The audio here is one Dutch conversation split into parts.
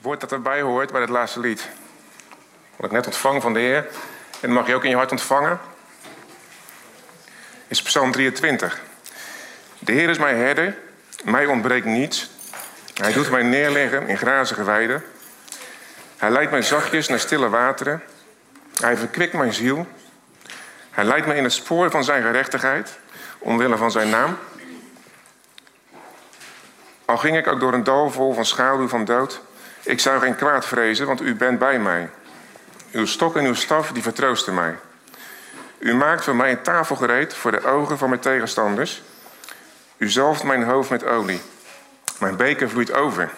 woord dat erbij hoort bij het laatste lied. Wat ik net ontvang van de Heer. En dat mag je ook in je hart ontvangen. Is Psalm 23. De Heer is mijn herder. Mij ontbreekt niets. Hij doet mij neerleggen in grazige weiden. Hij leidt mij zachtjes naar stille wateren. Hij verkwikt mijn ziel. Hij leidt mij in het spoor van zijn gerechtigheid, omwille van zijn naam. Al ging ik ook door een dal vol van schaduw van dood, ik zou geen kwaad vrezen, want u bent bij mij. Uw stok en uw staf, die vertroosten mij. U maakt voor mij een tafel gereed voor de ogen van mijn tegenstanders. U zalft mijn hoofd met olie. Mijn beker vloeit over.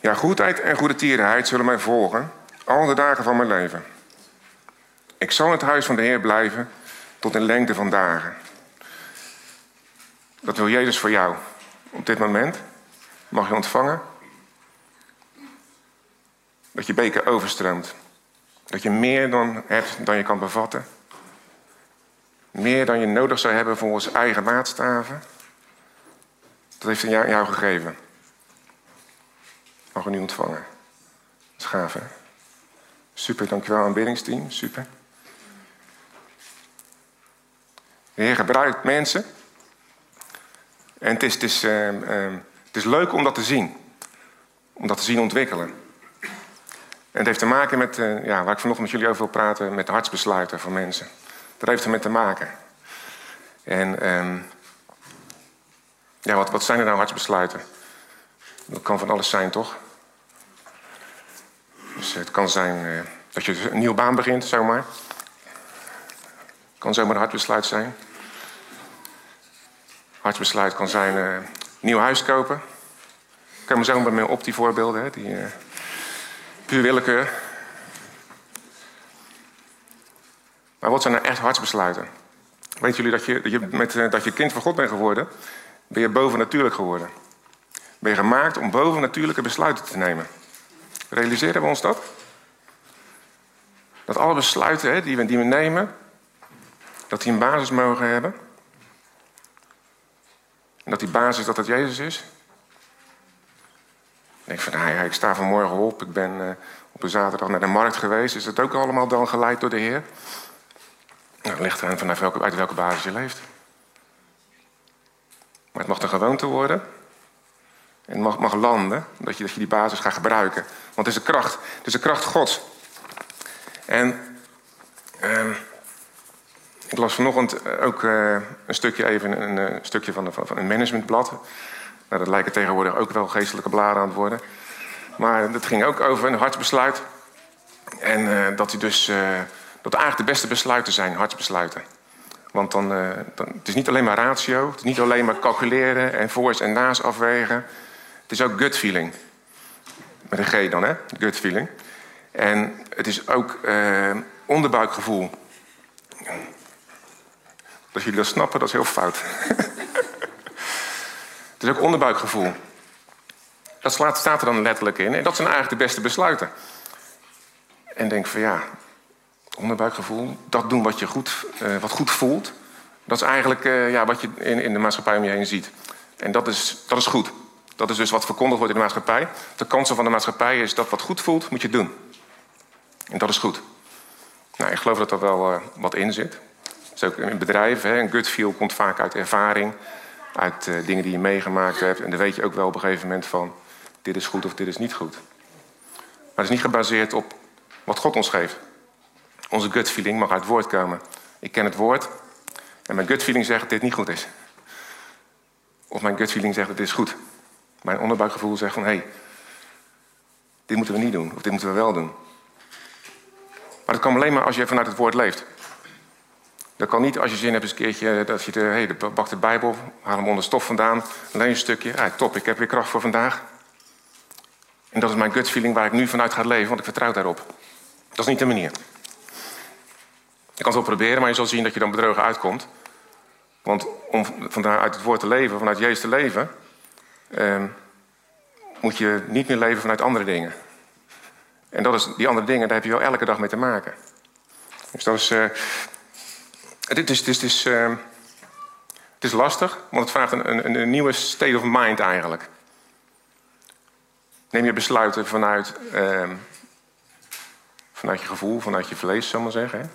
Ja, goedheid en goede tierenheid zullen mij volgen, al de dagen van mijn leven. Ik zal in het huis van de Heer blijven tot een lengte van dagen. Dat wil Jezus voor jou. Op dit moment mag je ontvangen dat je beker overstroomt. Dat je meer dan hebt dan je kan bevatten. Meer dan je nodig zou hebben volgens eigen maatstaven. Dat heeft hij jou gegeven. Mag je nu ontvangen. Hè? Super, dankjewel aanbiddingsteam. Super. De Heer gebruikt mensen. En het is, het, is, uh, uh, het is leuk om dat te zien. Om dat te zien ontwikkelen. En het heeft te maken met, uh, ja, waar ik vanochtend met jullie over wil praten, met hartsbesluiten van mensen. Dat heeft ermee te maken. En um, ja, wat, wat zijn er nou hartsbesluiten? Dat kan van alles zijn, toch? Dus het kan zijn uh, dat je een nieuwe baan begint, zomaar. Kan zomaar een hartbesluit zijn. Hartbesluit kan zijn nieuw huis kopen. Ik me zomaar mee op die voorbeelden, hè, die puur willekeur. Maar wat zijn nou echt hartsbesluiten? Weten jullie dat je, dat je, met, uh, dat je kind van God bent geworden? Ben je bovennatuurlijk geworden? Ben je gemaakt om bovennatuurlijke besluiten te nemen? Realiseren we ons dat? Dat alle besluiten hè, die, we, die we nemen, dat die een basis mogen hebben. En dat die basis dat het Jezus is. Ik denk van, ja, ik sta vanmorgen op. Ik ben uh, op een zaterdag naar de markt geweest. Is dat ook allemaal dan geleid door de Heer? Nou, ligt eraan vanaf welke, uit welke basis je leeft. Maar het mag een gewoonte worden. En het mag, mag landen, dat je, dat je die basis gaat gebruiken. Want het is de kracht, het is de kracht Gods. En uh, ik las vanochtend ook uh, een stukje, even een, een stukje van een managementblad. Nou, dat lijken tegenwoordig ook wel geestelijke bladen aan het worden. Maar dat ging ook over een hartsbesluit. En uh, dat, die dus, uh, dat eigenlijk de beste besluiten zijn, hartsbesluiten. Want dan, dan, het is niet alleen maar ratio, het is niet alleen maar calculeren en voor's en na's afwegen. Het is ook gut feeling. Met een G dan, hè? Gut feeling. En het is ook onderbuikgevoel. Als jullie dat snappen, dat is heel fout. is ook onderbuikgevoel. Dat staat er dan letterlijk in. En dat zijn eigenlijk de beste besluiten. En denk van ja, onderbuikgevoel, dat doen wat je goed, uh, wat goed voelt. Dat is eigenlijk uh, ja, wat je in, in de maatschappij om je heen ziet. En dat is, dat is goed. Dat is dus wat verkondigd wordt in de maatschappij. De kansen van de maatschappij is dat wat goed voelt, moet je doen. En dat is goed. Nou, ik geloof dat er wel uh, wat in zit. Dat is ook in bedrijven. Een gut feel komt vaak uit ervaring. Uit uh, dingen die je meegemaakt hebt. En dan weet je ook wel op een gegeven moment van... dit is goed of dit is niet goed. Maar het is niet gebaseerd op wat God ons geeft. Onze gut feeling mag uit het woord komen. Ik ken het woord. En mijn gut feeling zegt dat dit niet goed is. Of mijn gut feeling zegt dat dit is goed. Mijn onderbuikgevoel zegt van... hé, hey, dit moeten we niet doen. Of dit moeten we wel doen. Maar dat kan alleen maar als je vanuit het woord leeft. Dat kan niet als je zin hebt eens een keertje dat je de, hey, de, bak de Bijbel, haal hem onder stof vandaan, lees een stukje. Ah, top, ik heb weer kracht voor vandaag. En dat is mijn gut feeling waar ik nu vanuit ga leven, want ik vertrouw daarop. Dat is niet de manier. Je kan het wel proberen, maar je zal zien dat je dan bedrogen uitkomt. Want om vanuit het woord te leven, vanuit Jezus te leven, eh, moet je niet meer leven vanuit andere dingen. En dat is, die andere dingen, daar heb je wel elke dag mee te maken. Dus dat is. Uh, het, is, is, het, is, uh, het is lastig, want het vraagt een, een, een, nieuwe state of mind eigenlijk. Neem je besluiten vanuit, ehm, vanuit je gevoel, vanuit je vlees, zal ik maar zeggen. Hè?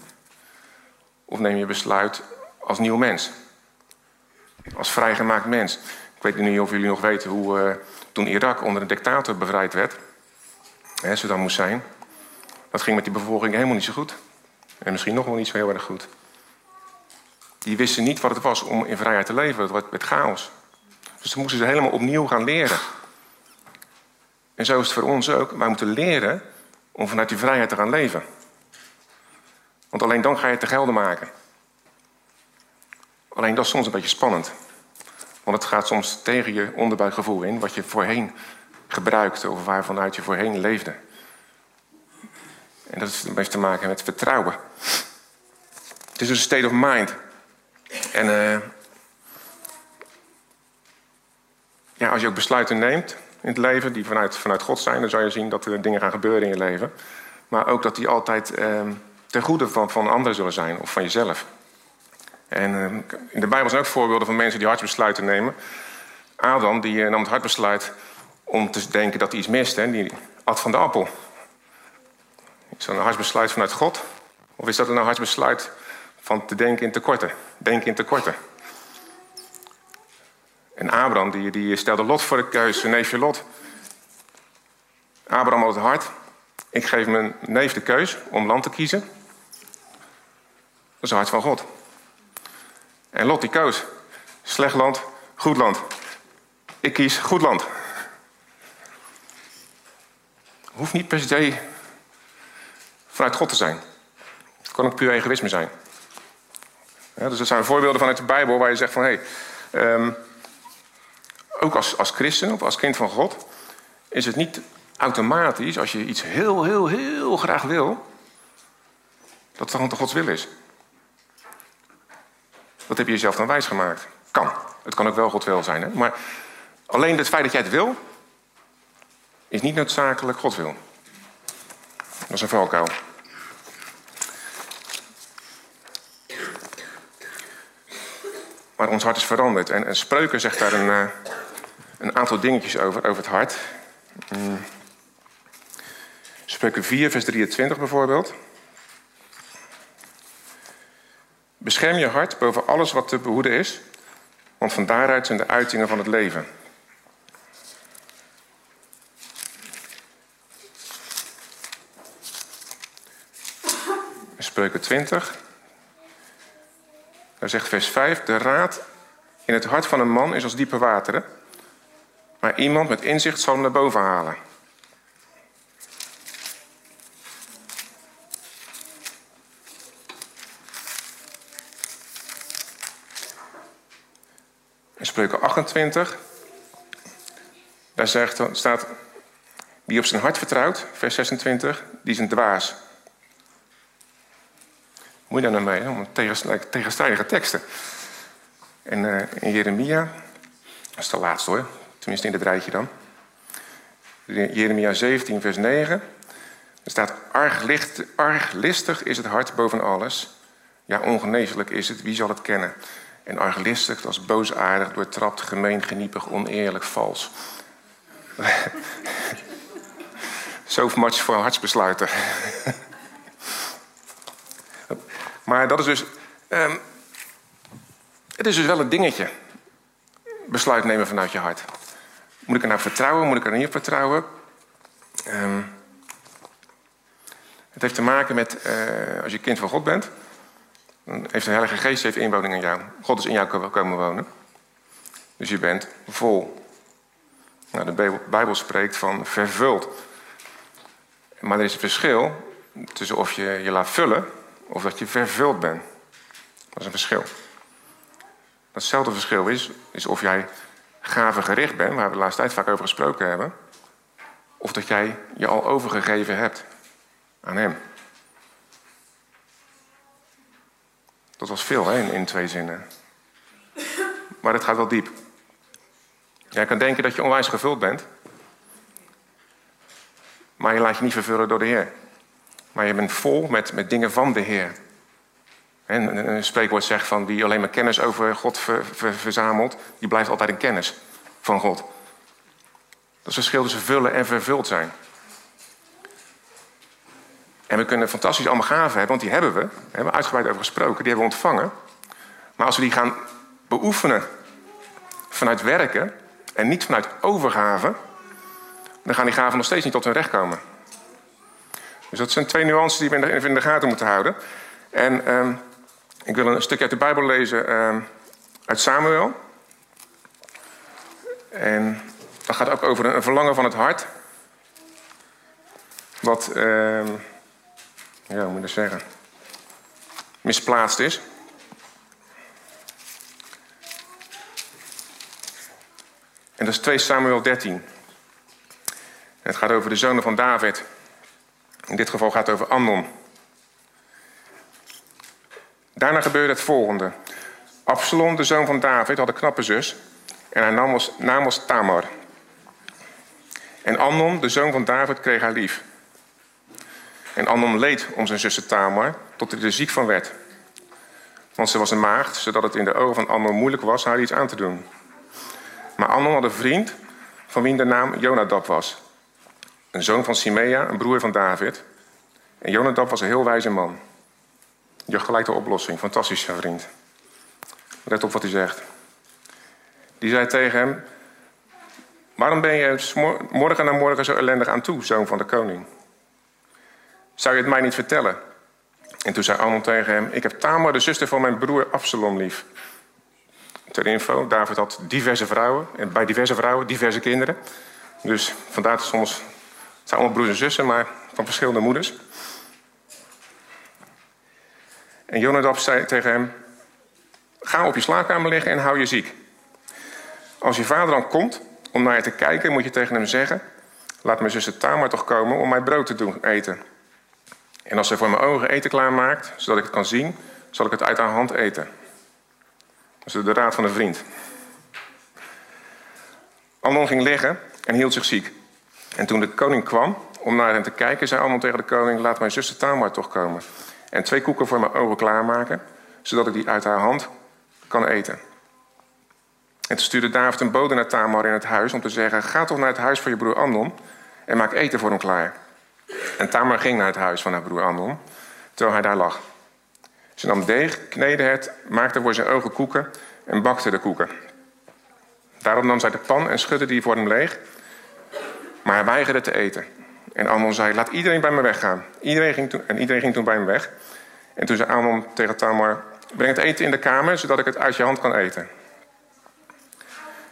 Of neem je besluit als nieuw mens? Als vrijgemaakt mens. Ik weet niet of jullie nog weten hoe uh, toen Irak onder een dictator bevrijd werd, hè, Saddam Hussein, dat ging met die bevolking helemaal niet zo goed. En misschien nog wel niet zo heel erg goed. Die wisten niet wat het was om in vrijheid te leven. Het werd chaos. Dus dan moesten ze helemaal opnieuw gaan leren. En zo is het voor ons ook. Wij moeten leren om vanuit die vrijheid te gaan leven. Want alleen dan ga je het te gelden maken. Alleen dat is soms een beetje spannend. Want het gaat soms tegen je onderbuikgevoel in, wat je voorheen gebruikte of waarvanuit je voorheen leefde. En dat heeft te maken met vertrouwen. Het is een state of mind. En uh, ja, als je ook besluiten neemt in het leven die vanuit, vanuit God zijn, dan zal je zien dat er dingen gaan gebeuren in je leven. Maar ook dat die altijd uh, ten goede van, van anderen zullen zijn of van jezelf. En uh, in de Bijbel zijn ook voorbeelden van mensen die hartsbesluiten nemen. Adam die nam het hartbesluit om te denken dat hij iets miste. En die at van de appel. Is dat een hartsbesluit vanuit God? Of is dat een hartsbesluit van te denken in tekorten? Denken in tekorten. En Abraham die, die stelde Lot voor de keuze, neefje Lot. Abraham had het hart. Ik geef mijn neef de keus om land te kiezen. Dat is het hart van God. En Lot die koos. Slecht land, goed land. Ik kies goed land. Hoeft niet per se vanuit God te zijn. Het kan ook puur egoïsme zijn. Ja, dus dat zijn voorbeelden vanuit de Bijbel waar je zegt van hé, hey, um, ook als, als christen of als kind van God is het niet automatisch als je iets heel, heel, heel graag wil, dat het dan Gods wil is. Dat heb je jezelf dan wijs gemaakt. Kan. Het kan ook wel God wil zijn. Hè? Maar alleen het feit dat jij het wil, is niet noodzakelijk Gods wil. Dat is een valkuil. Maar ons hart is veranderd. En, en Spreuken zegt daar een, uh, een aantal dingetjes over, over het hart. Mm. Spreuken 4, vers 23 bijvoorbeeld. Bescherm je hart boven alles wat te behoeden is, want van daaruit zijn de uitingen van het leven. Spreuken 20. Daar zegt vers 5: De raad in het hart van een man is als diepe wateren, maar iemand met inzicht zal hem naar boven halen. In Spreuken 28, daar zegt, staat: Wie op zijn hart vertrouwt, vers 26, die is een dwaas. Moet je daar nou mee? Tegenstrijdige teksten. En uh, in Jeremia, dat is de laatste hoor, tenminste in het rijtje dan. Jeremia 17, vers 9. Er staat: arg, arglistig is het hart boven alles. Ja, ongeneeslijk is het, wie zal het kennen? En arglistig, dat is boosaardig, doortrapt, gemeen, geniepig, oneerlijk, vals. Zo much voor hartsbesluiten. Maar dat is dus. Um, het is dus wel een dingetje. Besluit nemen vanuit je hart. Moet ik er nou vertrouwen? Moet ik er niet vertrouwen? Um, het heeft te maken met, uh, als je kind van God bent, dan heeft de Heilige Geest heeft inwoning in jou. God is in jou komen wonen. Dus je bent vol. Nou, de Bijbel spreekt van vervuld. Maar er is een verschil tussen of je je laat vullen of dat je vervuld bent. Dat is een verschil. Datzelfde verschil is, is of jij gericht bent, waar we de laatste tijd vaak over gesproken hebben, of dat jij je al overgegeven hebt aan Hem. Dat was veel in twee zinnen. Maar het gaat wel diep. Jij kan denken dat je onwijs gevuld bent, maar je laat je niet vervullen door de Heer. Maar je bent vol met, met dingen van de Heer. En een spreekwoord zegt van wie alleen maar kennis over God verzamelt, die blijft altijd in kennis van God. het verschil tussen vullen en vervuld zijn. En we kunnen fantastisch allemaal gaven hebben, want die hebben we. Daar hebben we uitgebreid over gesproken, die hebben we ontvangen. Maar als we die gaan beoefenen vanuit werken en niet vanuit overgave, dan gaan die gaven nog steeds niet tot hun recht komen. Dus dat zijn twee nuances die we in de, gaten moeten houden. En ehm, ik wil een stukje uit de Bijbel lezen ehm, uit Samuel. En dat gaat ook over een verlangen van het hart. Wat, ehm, ja, hoe moet ik dat zeggen? Misplaatst is. En dat is 2 Samuel 13. En het gaat over de zonen van David. In dit geval gaat het over Amnon. Daarna gebeurde het volgende. Absalom, de zoon van David, had een knappe zus. En haar naam was, Tamar. En Amnon, de zoon van David, kreeg haar lief. En Amnon leed om zijn zuster Tamar, tot hij er ziek van werd. Want ze was een maagd, zodat het in de ogen van Amnon moeilijk was haar iets aan te doen. Maar Amnon had een vriend, van wie de naam Jonadab was. Een zoon van Simea, een broer van David. En Jonadab was een heel wijze man. Je hebt gelijk de oplossing. Fantastische vriend. Let op wat hij zegt. Die zei tegen hem: Waarom ben je morgen na morgen zo ellendig aan toe, zoon van de koning? Zou je het mij niet vertellen? En toen zei Amnon tegen hem: Ik heb Tamar, de zuster van mijn broer Absalom, lief. Ter info, David had diverse vrouwen. En bij diverse vrouwen diverse kinderen. Dus vandaar dat soms... Het zijn allemaal broers en zussen, maar van verschillende moeders. En Jonadab zei tegen hem... Ga op je slaapkamer liggen en hou je ziek. Als je vader dan komt om naar je te kijken, moet je tegen hem zeggen... Laat mijn zuster Tamar toch komen om mij brood te doen eten. En als ze voor mijn ogen eten klaarmaakt, zodat ik het kan zien... zal ik het uit haar hand eten. Dat is de raad van een vriend. Amnon ging liggen en hield zich ziek. En toen de koning kwam om naar hem te kijken, zei Amnon tegen de koning... Laat mijn zuster Tamar toch komen en twee koeken voor mijn ogen klaarmaken, zodat ik die uit haar hand kan eten. En toen stuurde David een bode naar Tamar in het huis om te zeggen: Ga toch naar het huis van je broer Amnon en maak eten voor hem klaar. En Tamar ging naar het huis van haar broer Amnon, terwijl hij daar lag. Ze nam deeg, kneedde het, maakte voor zijn ogen koeken en bakte de koeken. Daarop nam zij de pan en schudde die voor hem leeg, maar hij weigerde te eten. En Amnon zei, laat iedereen bij me weggaan. Iedereen ging toen, en iedereen ging toen bij hem weg. En toen zei Amnon tegen Tamar, breng het eten in de kamer, zodat ik het uit je hand kan eten.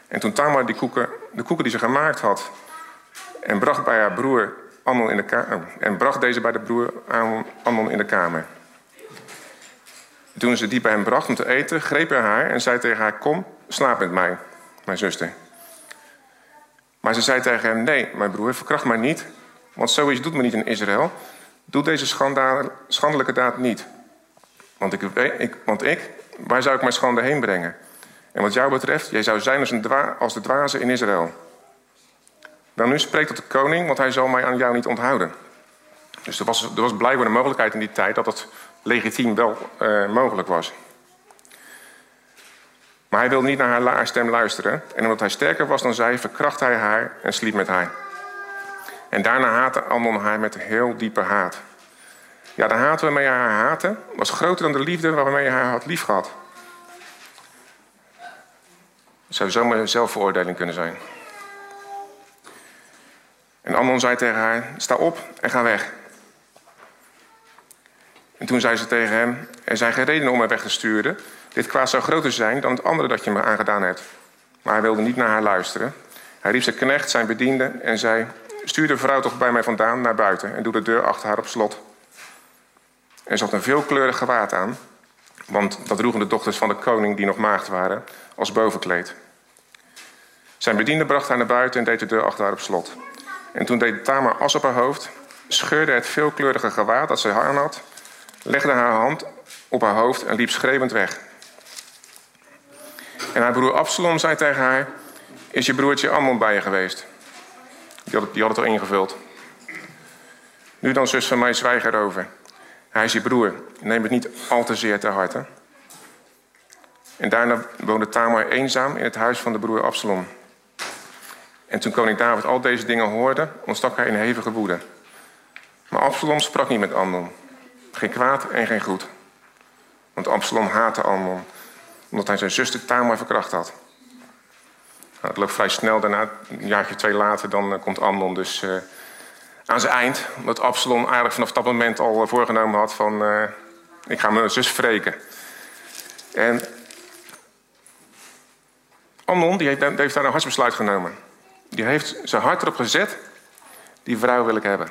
En toen Tamar die koeken, de koeken die ze gemaakt had, en bracht bij haar broer Amnon in de kamer, en bracht deze bij de broer Amnon in de kamer. Toen ze die bij hem bracht om te eten, greep hij haar en zei tegen haar, kom, slaap met mij, mijn zuster. Maar ze zei tegen hem, nee, mijn broer, verkracht mij niet, want zoiets doet men niet in Israël. Doe deze schandelijke daad niet. Want ik, ik, want ik, waar zou ik mijn schande heen brengen? En wat jou betreft, jij zou zijn als, een als de dwaze in Israël. Dan nu spreekt tot de koning, want hij zal mij aan jou niet onthouden. Dus er was, er was blijkbaar een mogelijkheid in die tijd dat het legitiem wel uh, mogelijk was. Maar hij wilde niet naar haar stem luisteren. En omdat hij sterker was dan zij, verkracht hij haar en sliep met haar. En daarna haatte Amnon haar met heel diepe haat. Ja, de haat waarmee hij haar haatte was groter dan de liefde waarmee hij haar had liefgehad. Het zou zomaar een zelfveroordeling kunnen zijn. En Amnon zei tegen haar: Sta op en ga weg. En toen zei ze tegen hem: Er zijn geen redenen om mij weg te sturen. Dit kwaad zou groter zijn dan het andere dat je me aangedaan hebt. Maar hij wilde niet naar haar luisteren. Hij riep zijn knecht, zijn bediende, en zei: Stuur de vrouw toch bij mij vandaan naar buiten en doe de deur achter haar op slot. En ze had een veelkleurig gewaad aan, want dat droegen de dochters van de koning die nog maagd waren, als bovenkleed. Zijn bediende bracht haar naar buiten en deed de deur achter haar op slot. En toen deed Tamar as op haar hoofd, scheurde het veelkleurige gewaad dat ze aan had, legde haar hand op haar hoofd en liep schreeuwend weg. En haar broer Absalom zei tegen haar: Is je broertje Ammon bij je geweest? Die had, die het al ingevuld. Nu dan, zus van mij, zwijg erover. Hij is je broer. Neem het niet al te zeer ter harte. En daarna woonde Tamar eenzaam in het huis van de broer Absalom. En toen koning David al deze dingen hoorde, ontstak hij in hevige woede. Maar Absalom sprak niet met Amnon. Geen kwaad en geen goed. Want Absalom haatte Amnon, omdat hij zijn zuster Tamar verkracht had. Nou, het loopt vrij snel daarna, een jaartje twee later, dan uh, komt Amnon dus uh, aan zijn eind. Omdat Absalom eigenlijk vanaf dat moment al uh, voorgenomen had van... ik ga mijn zus wreken. En Amnon die heeft, die heeft daar een hartsbesluit genomen. Die heeft zijn hart erop gezet, die vrouw wil ik hebben.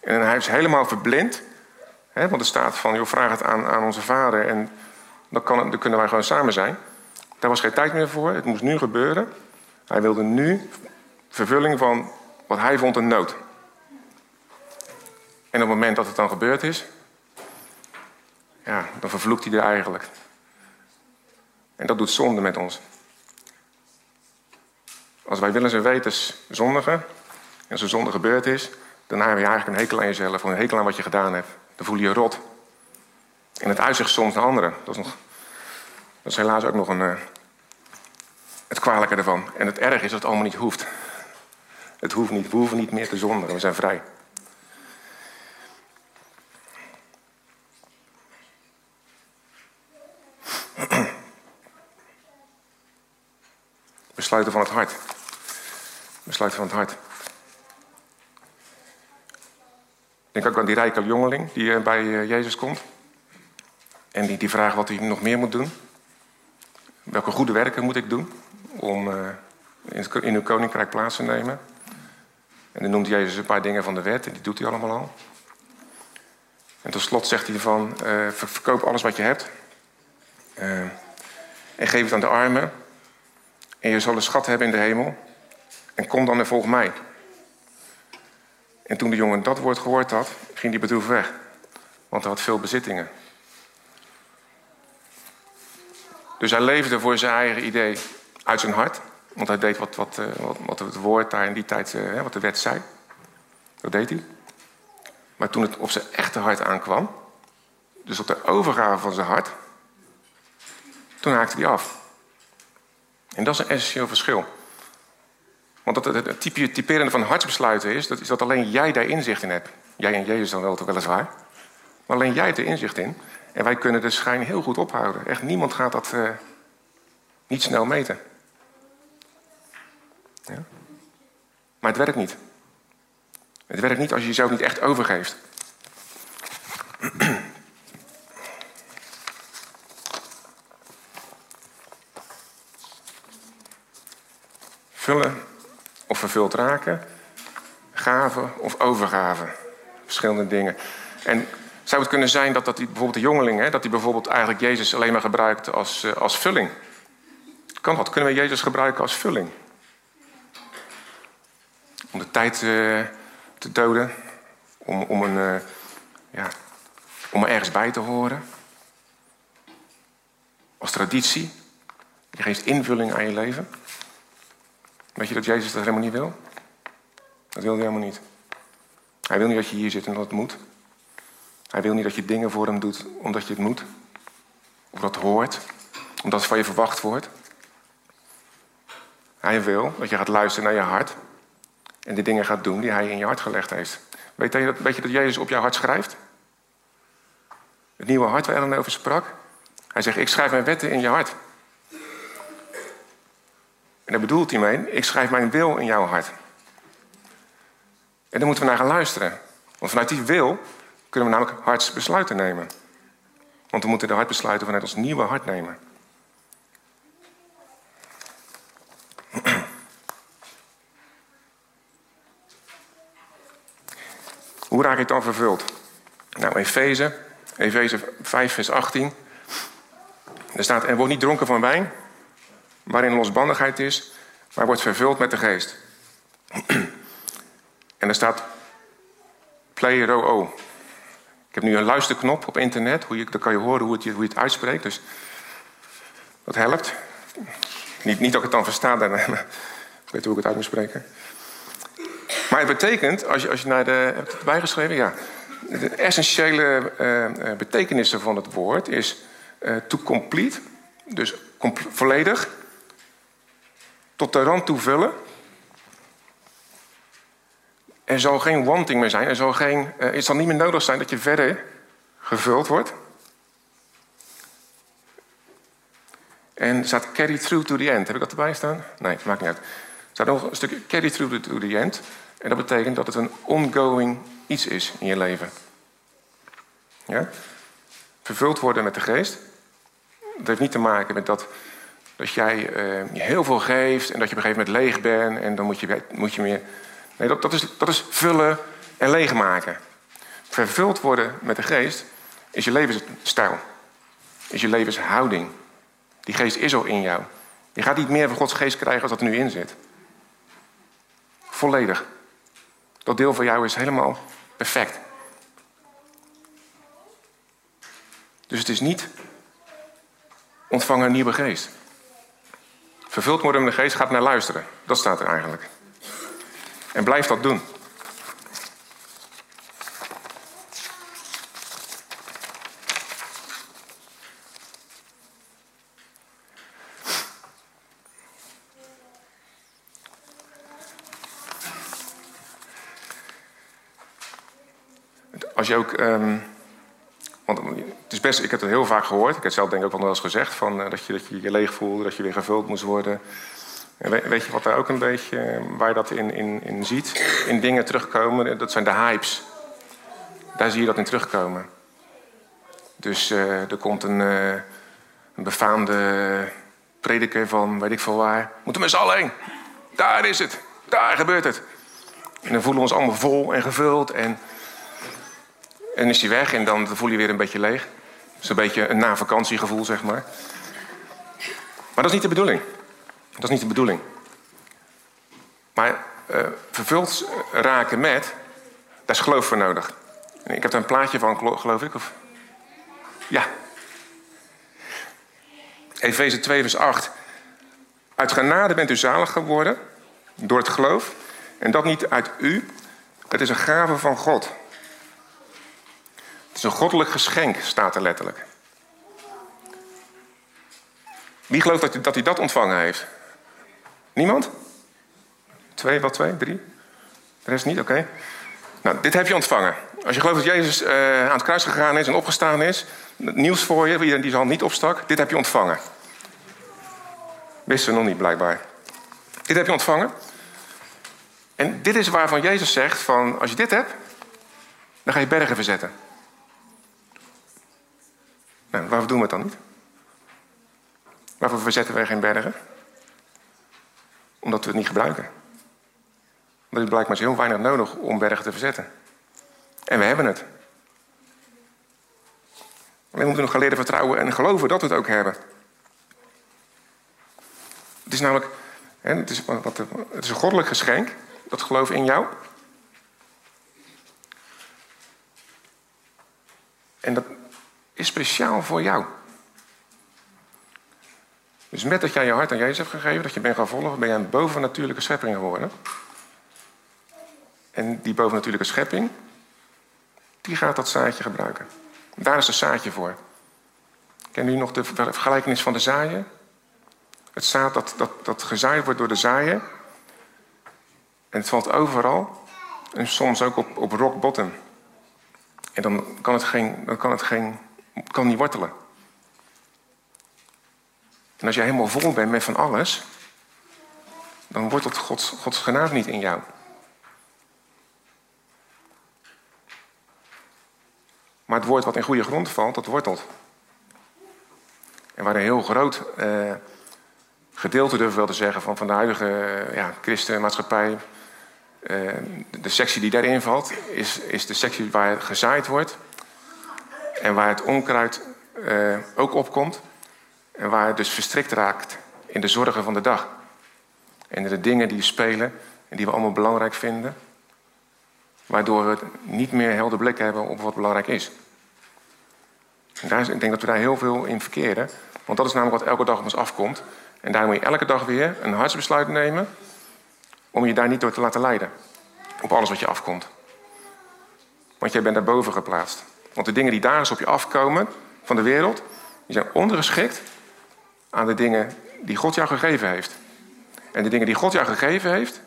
En hij is helemaal verblind. Want er staat van, joh, vraag het aan, aan onze vader en dan, kan dan kunnen wij gewoon samen zijn. Daar was geen tijd meer voor, het moest nu gebeuren. Hij wilde nu vervulling van wat hij vond een nood. En op het moment dat het dan gebeurd is, ja, dan vervloekt hij er eigenlijk. En dat doet zonde met ons. Als wij willen en wetens zondigen, en er zonde gebeurd is, dan heb je eigenlijk een hekel aan jezelf, of een hekel aan wat je gedaan hebt. Dan voel je je rot. En het uitzicht soms naar anderen. Dat is, nog, dat helaas ook nog een, uh, het kwalijke ervan. En het erg is dat het allemaal niet hoeft. Het hoeft niet. We hoeven niet meer te zondigen. We zijn vrij. Besluiten van het hart. Besluiten van het hart. Denk ook aan die rijke jongeling die eh, bij eh, Jezus komt. En die, die vraagt wat hij nog meer moet doen. Welke goede werken moet ik doen om uh, in uw koninkrijk plaats te nemen? En dan noemt Jezus een paar dingen van de wet en die doet hij allemaal al. En tot slot zegt hij van, uh, verkoop alles wat je hebt. En geef het aan de armen. En je zal een schat hebben in de hemel. En kom dan en volg mij. En toen de jongen dat woord gehoord had, ging hij bedroefd weg. Want hij had veel bezittingen. Dus hij leefde voor zijn eigen idee uit zijn hart. Want hij deed wat, wat, eh, wat, wat het woord daar in die tijd, eh, wat de wet zei. Dat deed hij. Maar toen het op zijn echte hart aankwam, dus op de overgave van zijn hart, toen haakte hij af. En dat is een essentieel verschil. Want het, het, het typerende van hartsbesluiten is, dat is dat alleen jij daar inzicht in hebt. Jij en Jezus dan wel, weliswaar. Maar alleen jij hebt er inzicht in. En wij kunnen de schijn heel goed ophouden. Echt niemand gaat dat uh, niet snel meten. Ja? Maar het werkt niet. Het werkt niet als je jezelf niet echt overgeeft. Vullen of vervuld raken, gave of overgave. Verschillende dingen. En zou het kunnen zijn dat, dat die, bijvoorbeeld de jongeling, hè, dat hij bijvoorbeeld eigenlijk Jezus alleen maar gebruikt als, uh, als vulling? Kan dat? Kunnen we Jezus gebruiken als vulling? Om de tijd uh, te doden, om, om, een, uh, ja, om er ergens bij te horen. Als traditie. Je geeft invulling aan je leven. Weet je dat Jezus dat helemaal niet wil? Dat wil hij helemaal niet. Hij wil niet dat je hier zit en dat het moet. Hij wil niet dat je dingen voor hem doet omdat je het moet. Of dat hoort. Omdat het van je verwacht wordt. Hij wil dat je gaat luisteren naar je hart. En de dingen gaat doen die hij in je hart gelegd heeft. Weet je dat, weet je dat Jezus op jouw hart schrijft? Het nieuwe hart waar Ellen over sprak. Hij zegt, ik schrijf mijn wetten in je hart. En daar bedoelt hij mee, ik schrijf mijn wil in jouw hart. En daar moeten we naar gaan luisteren. Want vanuit die wil kunnen we namelijk hartsbesluiten nemen. Want we moeten de hartbesluiten vanuit ons nieuwe hart nemen. Hoe raak ik dan vervuld? Nou, Efeze, Efeze 5, vers 18. Er staat, en word niet dronken van wijn, waarin losbandigheid is, maar wordt vervuld met de geest. en er staat play-ro-o. Ik heb nu een luisterknop op internet, hoe je, dan kan je horen hoe, het, je het uitspreekt. Dus dat helpt. Niet, niet dat ik het dan versta, dan, ik weet hoe ik het uit moet spreken. Maar het betekent, als je, als je naar de. Heb het bijgeschreven? Ja. De essentiële uh, betekenissen van het woord is uh, to complete, dus volledig, tot de rand toe vullen. Er zal geen wanting meer zijn. Er zal, geen, uh, het zal niet meer nodig zijn dat je verder gevuld wordt. En staat carry through to the end. Heb ik dat erbij staan? Nee, maakt niet uit. Er staat nog een stukje carry through to the end. En dat betekent dat het een ongoing iets is in je leven. Ja? Vervuld worden met de geest. Dat heeft niet te maken met dat, dat jij uh, heel veel geeft en dat je op een gegeven moment leeg bent en dan moet je, moet je meer. Nee, dat, dat, is, dat is vullen en leegmaken. Vervuld worden met de geest is je levensstijl, is je levenshouding. Die geest is al in jou. Je gaat niet meer van Gods geest krijgen als dat er nu in zit. Volledig. Dat deel van jou is helemaal perfect. Dus het is niet ontvangen een nieuwe geest. Vervuld worden met de geest gaat naar luisteren. Dat staat er eigenlijk. En blijf dat doen. Als je ook. Um, want het is best, ik heb het heel vaak gehoord. Ik heb het zelf denk ik ook wel eens gezegd. Van, uh, dat, je, dat je je leeg voelde, dat je weer gevuld moest worden. En weet, je wat daar ook een beetje. waar je dat in, in, in ziet? In dingen terugkomen. Dat zijn de hypes. Daar zie je dat in terugkomen. Dus er komt een, befaamde prediker van weet ik veel waar. Moeten we met z'n allen. Daar is het. Daar gebeurt het. En dan voelen we ons allemaal vol en gevuld. En en is hij weg en dan voel je weer een beetje leeg. Dat is een beetje een na-vakantiegevoel, zeg maar. Maar dat is niet de bedoeling. Dat is niet de bedoeling. Maar uh, vervuld raken met, daar is geloof voor nodig. Ik heb daar een plaatje van, geloof ik. Of... Ja. Efeze 2, vers 8. Uit genade bent u zalig geworden door het geloof. En dat niet uit u. Het is een gave van God. Het is een goddelijk geschenk, staat er letterlijk. Wie gelooft dat hij dat, dat ontvangen heeft? Niemand? Twee, wat twee, drie? De rest niet, oké. Nou, dit heb je ontvangen. Als je gelooft dat Jezus uh, aan het kruis gegaan is en opgestaan is, nieuws voor je, die zijn hand niet opstak, dit heb je ontvangen. Wisten we nog niet, blijkbaar. Dit heb je ontvangen. En dit is waarvan Jezus zegt: van als je dit hebt, dan ga je bergen verzetten. Nou, waarvoor doen we het dan niet? Waarvoor verzetten wij geen bergen? Omdat we het niet gebruiken. Want het blijkt maar heel weinig nodig om bergen te verzetten. En we hebben het. We moeten nog gaan leren vertrouwen en geloven dat we het ook hebben. Het is namelijk het is, het is een goddelijk geschenk, dat geloof in jou. En dat, is speciaal voor jou. Dus met dat jij je hart aan Jezus hebt gegeven, dat je bent gaan volgen, ben je een bovennatuurlijke schepping geworden. En die bovennatuurlijke schepping, die gaat dat zaadje gebruiken. Daar is het zaadje voor. Ken u nog de vergelijkenis van de zaaien? Het zaad dat, dat, dat gezaaid wordt door de zaaien. En het valt overal. En soms ook op, op rock bottom. En dan kan het geen, dan kan het geen kan niet wortelen. En als jij helemaal vol bent met van alles, dan wortelt Gods, Gods genade niet in jou. Maar het woord wat in goede grond valt, dat wortelt. En waar een heel groot eh, gedeelte, durf ik wel te zeggen, van, van de huidige eh, ja, christenmaatschappij, eh, de sectie die daarin valt, is, is de sectie waar gezaaid wordt. En waar het onkruid uh, ook opkomt. En waar het dus verstrikt raakt in de zorgen van de dag. En de dingen die spelen en die we allemaal belangrijk vinden. Waardoor we niet meer helder blik hebben op wat belangrijk is. En daar is, ik denk dat we daar heel veel in verkeren. Want dat is namelijk wat elke dag op ons afkomt. En daar moet je elke dag weer een hartsbesluit nemen. Om je daar niet door te laten leiden. Op alles wat je afkomt. Want jij bent daarboven geplaatst. Want de dingen die daar eens op je afkomen van de wereld, die zijn ondergeschikt aan de dingen die God jou gegeven heeft. En de dingen die God jou gegeven heeft,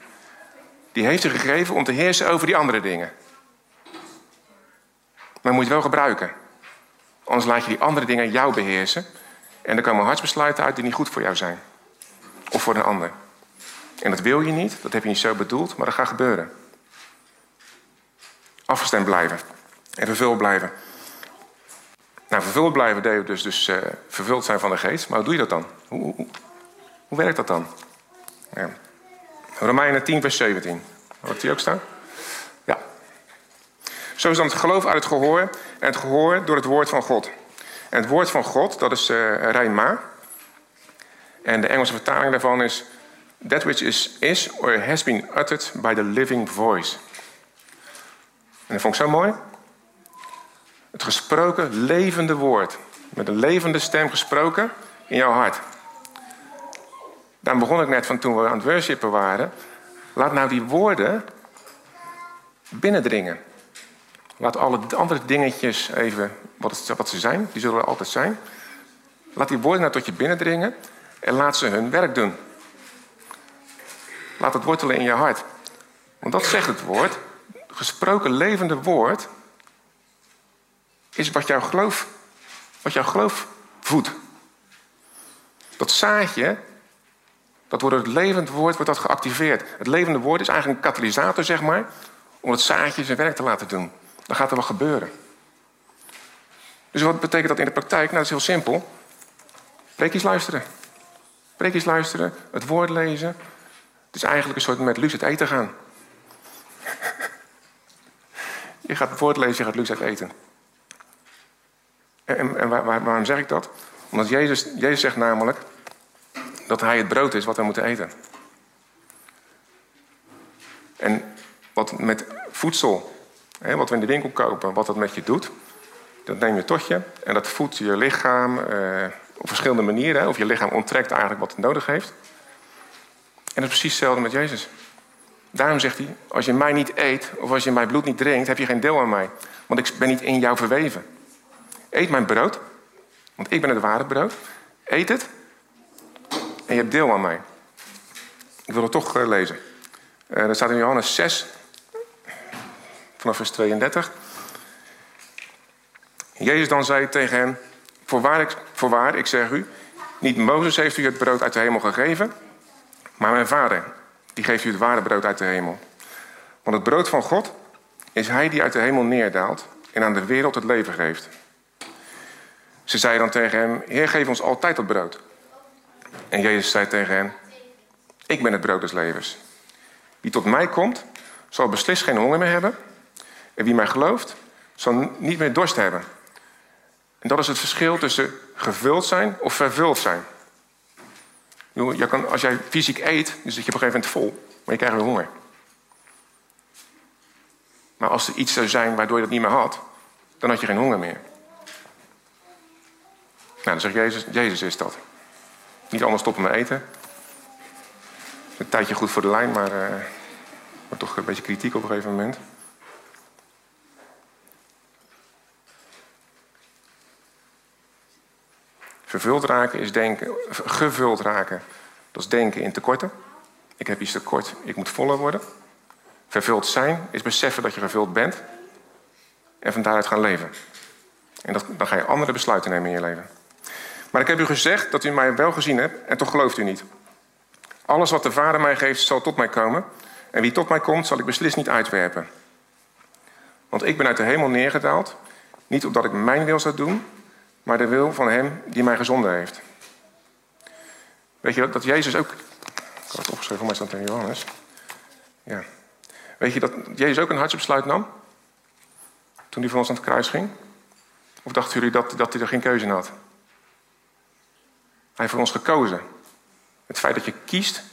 die heeft hij gegeven om te heersen over die andere dingen. Maar moet je wel gebruiken. Anders laat je die andere dingen jou beheersen. En er komen hartsbesluiten uit die niet goed voor jou zijn. Of voor een ander. En dat wil je niet, dat heb je niet zo bedoeld, maar dat gaat gebeuren. Afgestemd blijven. En vervuld blijven. Nou, vervuld blijven deden dus, dus uh, vervuld zijn van de geest. Maar hoe doe je dat dan? Hoe, hoe, werkt dat dan? Ja. Romeinen 10, vers 17. Hoort die ook staan? Ja. Zo is dan het geloof uit het gehoor en het gehoor door het woord van God. En het woord van God, dat is uh, Rijma. En de Engelse vertaling daarvan is... That which is, is or has been uttered by the living voice. En dat vond ik zo mooi. Het gesproken levende woord. Met een levende stem gesproken in jouw hart. Daar begon ik net van toen we aan het worshipen waren. Laat nou die woorden binnendringen. Laat alle andere dingetjes even, wat, wat ze zijn, die zullen er altijd zijn. Laat die woorden nou tot je binnendringen en laat ze hun werk doen. Laat het wortelen in je hart. Want dat zegt het woord. Gesproken levende woord is wat jouw geloof, wat jouw geloof voedt. Dat zaadje, dat wordt het levend woord wordt dat geactiveerd. Het levende woord is eigenlijk een katalysator, zeg maar, om het zaadje zijn werk te laten doen. Dan gaat er wat gebeuren. Dus wat betekent dat in de praktijk? Nou, dat is heel simpel. Preekjes luisteren. Preekjes luisteren, het woord lezen. Het is eigenlijk een soort met Luus het eten gaan. je gaat het woord lezen, je gaat Luus het eten. En, en waar, waarom zeg ik dat? Omdat Jezus, Jezus zegt namelijk dat hij het brood is wat we moeten eten. En wat met voedsel, hè, wat we in de winkel kopen, wat dat met je doet, dat neem je tot je en dat voedt je lichaam eh, op verschillende manieren. Of je lichaam onttrekt eigenlijk wat het nodig heeft. En dat is precies hetzelfde met Jezus. Daarom zegt hij, als je mij niet eet of als je mijn bloed niet drinkt, heb je geen deel aan mij. Want ik ben niet in jou verweven. Eet mijn brood, want ik ben het ware brood. Eet het en je hebt deel aan mij. Ik wil het toch uh, lezen. Uh, dat staat in Johannes 6, vanaf vers 32. Jezus dan zei tegen hen: Voorwaar voorwaar, ik zeg u, niet Mozes heeft u het brood uit de hemel gegeven, maar mijn vader, die geeft u het ware brood uit de hemel. Want het brood van God is hij die uit de hemel neerdaalt en aan de wereld het leven geeft. Ze zei dan tegen hem: Heer, geef ons altijd dat brood. En Jezus zei tegen hen: Ik ben het brood des levens. Wie tot mij komt, zal beslist geen honger meer hebben. En wie mij gelooft, zal niet meer dorst hebben. En dat is het verschil tussen gevuld zijn of vervuld zijn. Kan, als jij fysiek eet, dan zit je op een gegeven moment vol, maar je krijgt weer honger. Maar als er iets zou zijn waardoor je dat niet meer had, dan had je geen honger meer. Nou, dan zegt Jezus, Jezus is dat. Niet anders stoppen met eten. Een tijdje goed voor de lijn, maar, uh, maar toch een beetje kritiek op een gegeven moment. Vervuld raken is denken, gevuld raken, dat is denken in tekorten. Ik heb iets tekort, ik moet voller worden. Vervuld zijn is beseffen dat je vervuld bent en van daaruit gaan leven. En dat, dan ga je andere besluiten nemen in je leven. Maar ik heb u gezegd dat u mij wel gezien hebt en toch gelooft u niet. Alles wat de Vader mij geeft, zal tot mij komen. En wie tot mij komt, zal ik beslist niet uitwerpen. Want ik ben uit de hemel neergedaald, niet omdat ik mijn wil zou doen, maar de wil van Hem die mij gezonden heeft. Weet je dat Jezus ook. Ik had het opgeschreven, voor mij staat in Johannes. Ja. Weet je dat Jezus ook een hartsbesluit nam? Toen hij voor ons aan het kruis ging? Of dachten jullie dat, dat hij er geen keuze in had? Hij heeft voor ons gekozen. Het feit dat je kiest,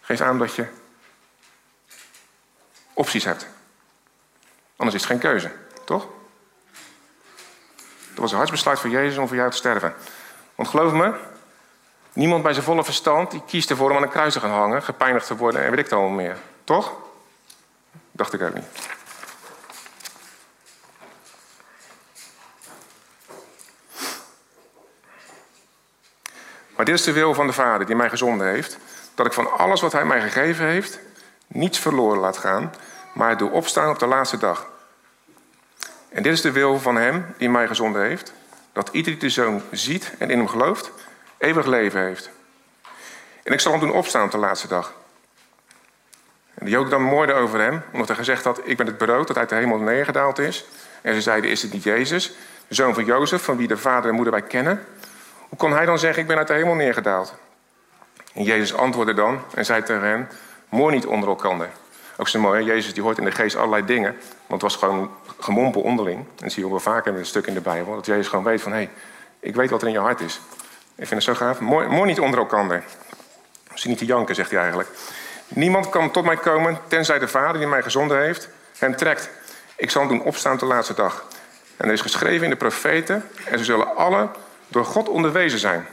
geeft aan dat je opties hebt. Anders is het geen keuze, toch? Dat was een hartsbesluit voor Jezus om voor jou te sterven. Want geloof me, niemand bij zijn volle verstand die kiest ervoor om aan een kruis te gaan hangen, gepijnigd te worden en weet ik het allemaal meer. Toch? Dacht ik ook niet. Maar dit is de wil van de Vader die mij gezonden heeft. Dat ik van alles wat Hij mij gegeven heeft, niets verloren laat gaan, maar doe opstaan op de laatste dag. En dit is de wil van hem die mij gezonden heeft, dat ieder die de zoon ziet en in hem gelooft, eeuwig leven heeft. En ik zal hem doen opstaan op de laatste dag. En de Joden dan moorden over hem, omdat hij gezegd had: Ik ben het brood dat uit de hemel neergedaald is. En ze zeiden: Is het niet Jezus, de zoon van Jozef, van wie de vader en moeder wij kennen? Hoe kon hij dan zeggen: Ik ben uit de hemel neergedaald? En Jezus antwoordde dan en zei tegen hen: Moor niet onder elkaar. Ook zo mooi, Jezus die hoort in de geest allerlei dingen. Want het was gewoon gemompel onderling. En dat zie je ook wel vaker met een stuk in de Bijbel. Dat Jezus gewoon weet van, hé, hey, ik weet wat er in je hart is. Ik vind het zo gaaf. Mooi niet onder elkaar. Misschien niet te janken, zegt hij eigenlijk. Niemand kan tot mij komen, tenzij de Vader die mij gezonden heeft, hem trekt. Ik zal hem doen opstaan op de laatste dag. En er is geschreven in de profeten, en ze zullen alle door God onderwezen zijn.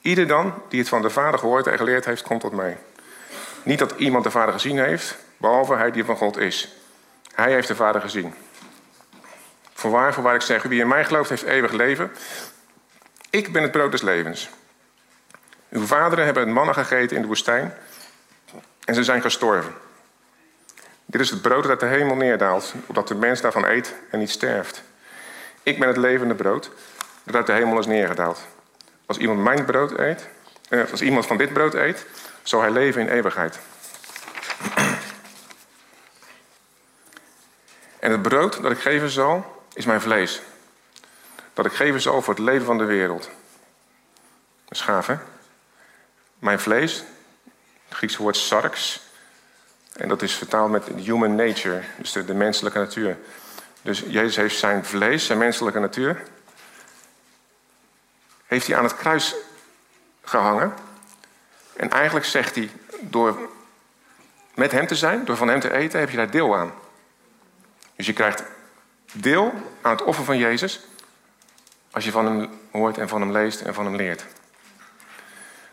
Ieder dan die het van de Vader gehoord en geleerd heeft, komt tot mij. Niet dat iemand de Vader gezien heeft, behalve hij die van God is. Hij heeft de Vader gezien. Voorwaar, voorwaar ik zeg, wie in mij gelooft, heeft eeuwig leven. Ik ben het brood des levens. Uw vaderen hebben het mannen gegeten in de woestijn en ze zijn gestorven. Dit is het brood dat de hemel neerdaalt, opdat de mens daarvan eet en niet sterft. Ik ben het levende brood dat uit de hemel is neergedaald. Als iemand mijn brood eet, eh, als iemand van dit brood eet, zal hij leven in eeuwigheid. En het brood dat ik geven zal, is mijn vlees. Dat ik geven zal voor het leven van de wereld. Dat is hè? Mijn vlees, het Griekse woord sarx. En dat is vertaald met human nature, dus de menselijke natuur. Dus Jezus heeft zijn vlees, zijn menselijke natuur, heeft hij aan het kruis gehangen. En eigenlijk zegt hij, door met hem te zijn, door van hem te eten, heb je daar deel aan. Dus je krijgt deel aan het offer van Jezus als je van hem hoort en van hem leest en van hem leert.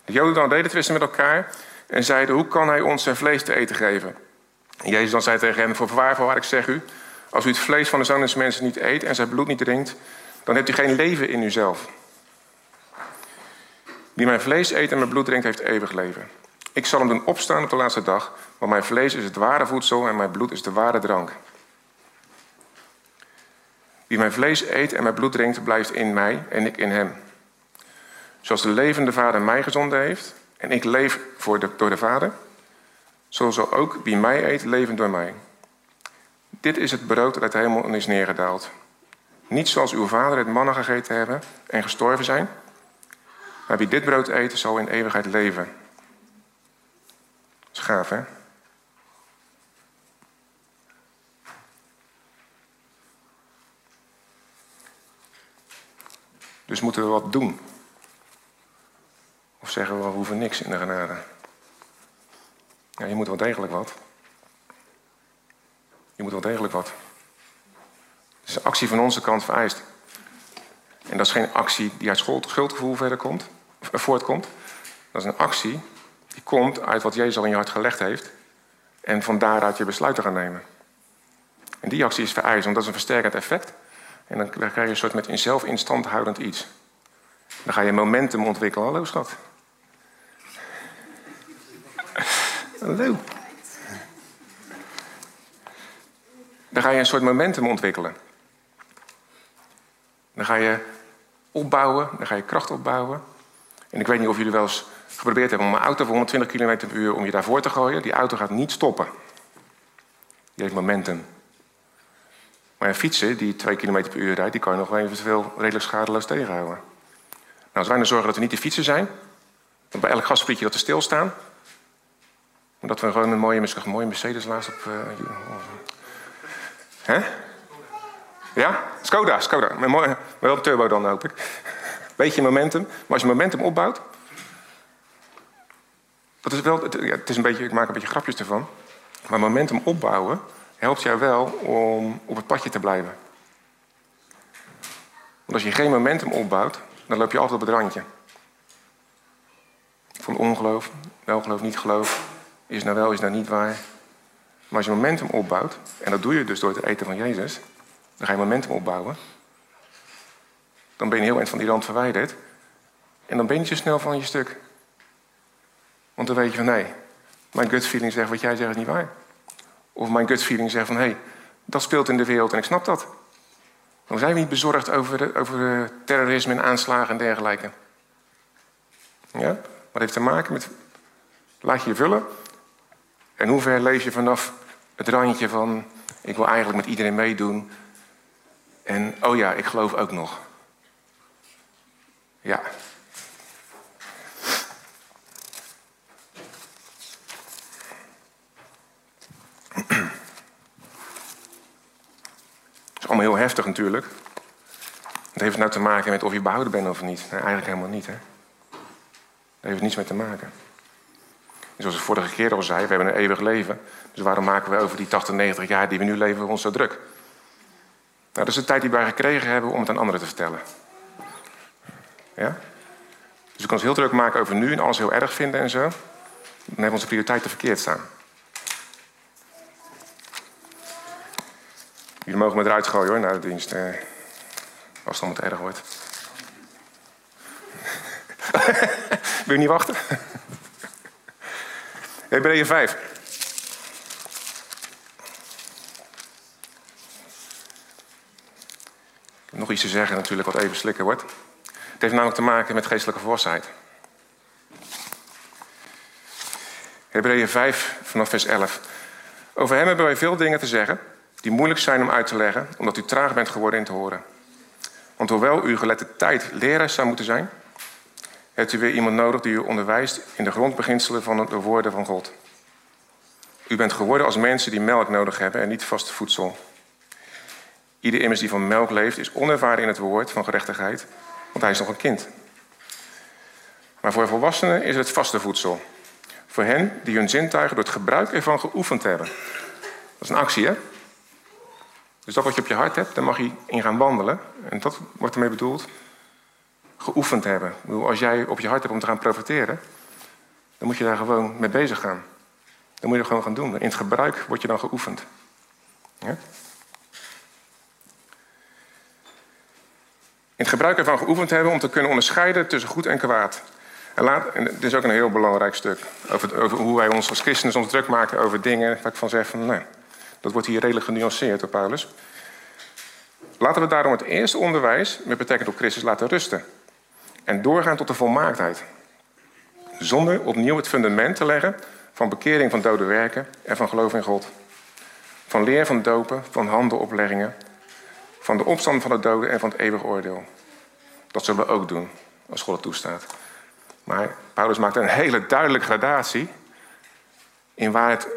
De Joden dan deden twisten met elkaar en zeiden: Hoe kan hij ons zijn vlees te eten geven? En Jezus dan zei tegen hen: Voor waar, voor waar ik zeg u, als u het vlees van de zoon mensen niet eet en zijn bloed niet drinkt, dan hebt u geen leven in uzelf. Wie mijn vlees eet en mijn bloed drinkt, heeft eeuwig leven. Ik zal hem doen opstaan op de laatste dag, want mijn vlees is het ware voedsel en mijn bloed is de ware drank. Wie mijn vlees eet en mijn bloed drinkt, blijft in mij en ik in hem. Zoals de levende Vader mij gezonden heeft en ik leef voor de, door de Vader, zo zal ook wie mij eet leven door mij. Dit is het brood dat uit de hemel is neergedaald. Niet zoals uw vader het mannen gegeten hebben en gestorven zijn, maar wie dit brood eet, zal in eeuwigheid leven. Dat is gaaf, hè? Dus moeten we wat doen? Of zeggen we, we hoeven niks in de genade? Ja, je moet wel degelijk wat. Je moet wel degelijk wat. Het is een actie van onze kant vereist. En dat is geen actie die uit schuldgevoel verder komt, of voortkomt. Dat is een actie die komt uit wat Jezus al in je hart gelegd heeft. En van daaruit je besluit te gaan nemen. En die actie is vereist, want dat is een versterkend effect. En dan krijg je een soort met jezelf in stand houdend iets. Dan ga je momentum ontwikkelen. Hallo schat. Hallo. Dan ga je een soort momentum ontwikkelen. Dan ga je opbouwen, dan ga je kracht opbouwen. En ik weet niet of jullie wel eens geprobeerd hebben om een auto voor 120 km per uur om je daarvoor te gooien. Die auto gaat niet stoppen. Die heeft momentum. Maar een fietsen die 2 km per uur rijdt, die kan je nog wel eventueel redelijk schadeloos tegenhouden. Nou, als wij nou zorgen dat we niet de fietsen zijn, dat bij elk gasprietje dat we stilstaan, omdat we gewoon een mooie, een mooie Mercedes laatst op. Uh, hè? Ja? Skoda, Skoda. Met mooi, wel een turbo dan, hoop ik. Beetje momentum. Maar als je momentum opbouwt. Dat is wel, het, is een beetje, ik maak een beetje grapjes ervan. Maar momentum opbouwen helpt jou wel om op het padje te blijven. Want als je geen momentum opbouwt, dan loop je altijd op het randje. Van ongeloof, wel geloof, niet geloof. Is nou wel, is nou niet waar. Maar als je momentum opbouwt, en dat doe je dus door het eten van Jezus, dan ga je momentum opbouwen. Dan ben je heel eind van die rand verwijderd. En dan ben je zo snel van je stuk. Want dan weet je van nee, mijn gut feeling zegt wat jij zegt is niet waar. Of mijn gut feeling zegt van hé, hey, dat speelt in de wereld en ik snap dat. Dan zijn we niet bezorgd over, de, over terrorisme en aanslagen en dergelijke. Ja? Wat heeft te maken met. Laat je je vullen. En hoe ver leef je vanaf het randje van. Ik wil eigenlijk met iedereen meedoen. En oh ja, ik geloof ook nog. Ja. Het is allemaal heel heftig natuurlijk. Het heeft nou te maken met of je behouden bent of niet. Nee, eigenlijk helemaal niet, hè. Heeft niets mee te maken. En zoals ik vorige keer al zei, we hebben een eeuwig leven. Dus waarom maken we over die 80, 90 jaar die we nu leven ons zo druk? Nou, dat is de tijd die wij gekregen hebben om het aan anderen te vertellen. Ja? Dus we kunnen ons heel druk maken over nu en alles heel erg vinden en zo. Dan hebben we onze prioriteiten verkeerd staan. Jullie mogen me eruit gooien hoor, na de dienst. Eh, als het allemaal te erg wordt. Wil je niet wachten? Hebreeën 5. Nog iets te zeggen natuurlijk wat even slikken wordt. Het heeft namelijk te maken met geestelijke volwassenheid. Hebreeën 5 vanaf vers 11. Over hem hebben wij veel dingen te zeggen die moeilijk zijn om uit te leggen, omdat u traag bent geworden in te horen. Want hoewel u gelette tijd leraar zou moeten zijn, hebt u weer iemand nodig die u onderwijst in de grondbeginselen van de woorden van God. U bent geworden als mensen die melk nodig hebben en niet vast voedsel. Ieder immers die van melk leeft is onervaren in het woord van gerechtigheid, want hij is nog een kind. Maar voor volwassenen is het vaste voedsel. Voor hen die hun zintuigen door het gebruik ervan geoefend hebben. Dat is een actie, hè? Dus dat wat je op je hart hebt, daar mag je in gaan wandelen. En dat wordt ermee bedoeld geoefend hebben. als jij op je hart hebt om te gaan profiteren, dan moet je daar gewoon mee bezig gaan. Dan moet je gewoon gaan doen. In het gebruik word je dan geoefend. Ja? In het gebruik ervan geoefend hebben om te kunnen onderscheiden tussen goed en kwaad. En, laat, dit is ook een heel belangrijk stuk. Over, hoe wij ons als christenen soms druk maken over dingen waar ik van zeg van, nou, dat wordt hier redelijk genuanceerd door Paulus. Laten we daarom het eerste onderwijs met betrekking op Christus laten rusten en doorgaan tot de volmaaktheid. Zonder opnieuw het fundament te leggen van bekering van dode werken en van geloof in God. Van leer van dopen, van handelopleggingen, van de opstand van de doden en van het eeuwig oordeel. Dat zullen we ook doen, als God het toestaat. Maar Paulus maakt een hele duidelijke gradatie in waar het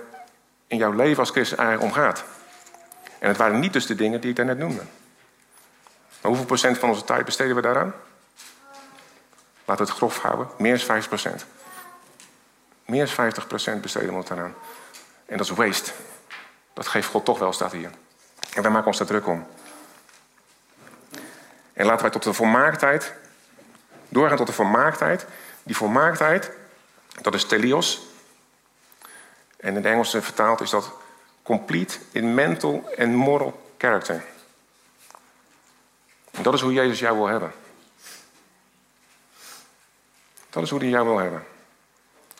in jouw leven als christen eigenlijk om gaat. En het waren niet dus de dingen die ik daarnet noemde. Maar hoeveel procent van onze tijd besteden we daaraan? Laten we het grof houden. Meer dan 50 procent. Meer dan 50 procent besteden we ons daaraan. En dat is waste. Dat geeft God toch wel, staat hier. En wij maken ons daar druk om. En laten wij tot de volmaaktheid, doorgaan tot de volmaaktheid. Die volmaaktheid, dat is telios. En in het Engels vertaald is dat complete in mental and moral character. En dat is hoe Jezus jou wil hebben. Dat is hoe hij jou wil hebben.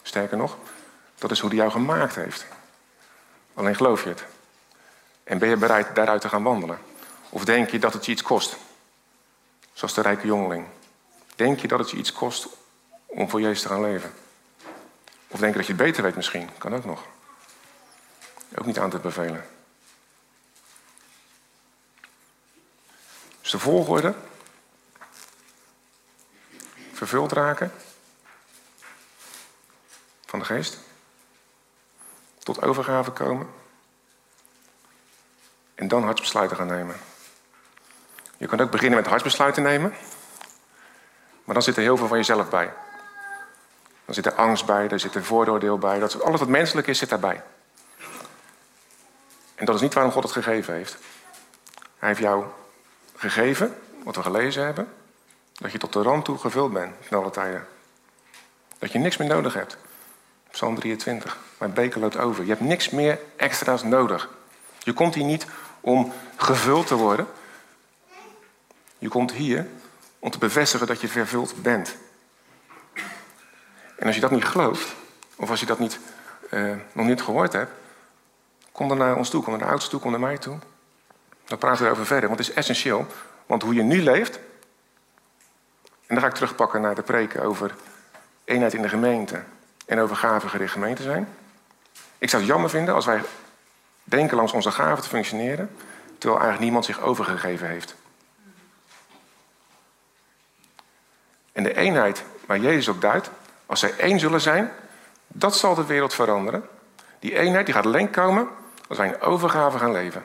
Sterker nog, dat is hoe hij jou gemaakt heeft. Alleen geloof je het. En ben je bereid daaruit te gaan wandelen? Of denk je dat het je iets kost? Zoals de rijke jongeling. Denk je dat het je iets kost om voor Jezus te gaan leven? Of denk je dat je het beter weet misschien? Kan ook nog. Ook niet aan te bevelen. Dus de volgorde. Vervuld raken van de geest. Tot overgave komen. En dan hartsbesluiten gaan nemen. Je kan ook beginnen met hartsbesluiten nemen. Maar dan zit er heel veel van jezelf bij. Dan zit er angst bij, er zit er vooroordeel bij. Dat, alles wat menselijk is, zit daarbij. En dat is niet waarom God het gegeven heeft. Hij heeft jou gegeven, wat we gelezen hebben, dat je tot de rand toe gevuld bent in alle tijden. Dat je niks meer nodig hebt. Psalm 23. Mijn beker loopt over. Je hebt niks meer extra's nodig. Je komt hier niet om gevuld te worden. Je komt hier om te bevestigen dat je vervuld bent. En als je dat niet gelooft, of als je dat niet uh, nog niet gehoord hebt, kom dan naar ons toe, kom naar de oudste toe, kom naar mij toe. Dan praten we erover verder, want het is essentieel. Want hoe je nu leeft, en dan ga ik terugpakken naar de preken over eenheid in de gemeente en over gemeente zijn. Ik zou het jammer vinden als wij denken langs onze gaven te functioneren, terwijl eigenlijk niemand zich overgegeven heeft. En de eenheid waar Jezus op duidt, als zij één zullen zijn, dat zal de wereld veranderen. Die eenheid die gaat alleen komen als wij in overgave gaan leven.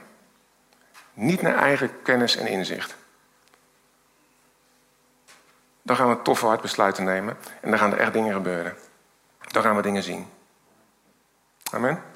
Niet naar eigen kennis en inzicht. Dan gaan we toffe hard besluiten nemen en dan gaan er echt dingen gebeuren. Dan gaan we dingen zien. Amen.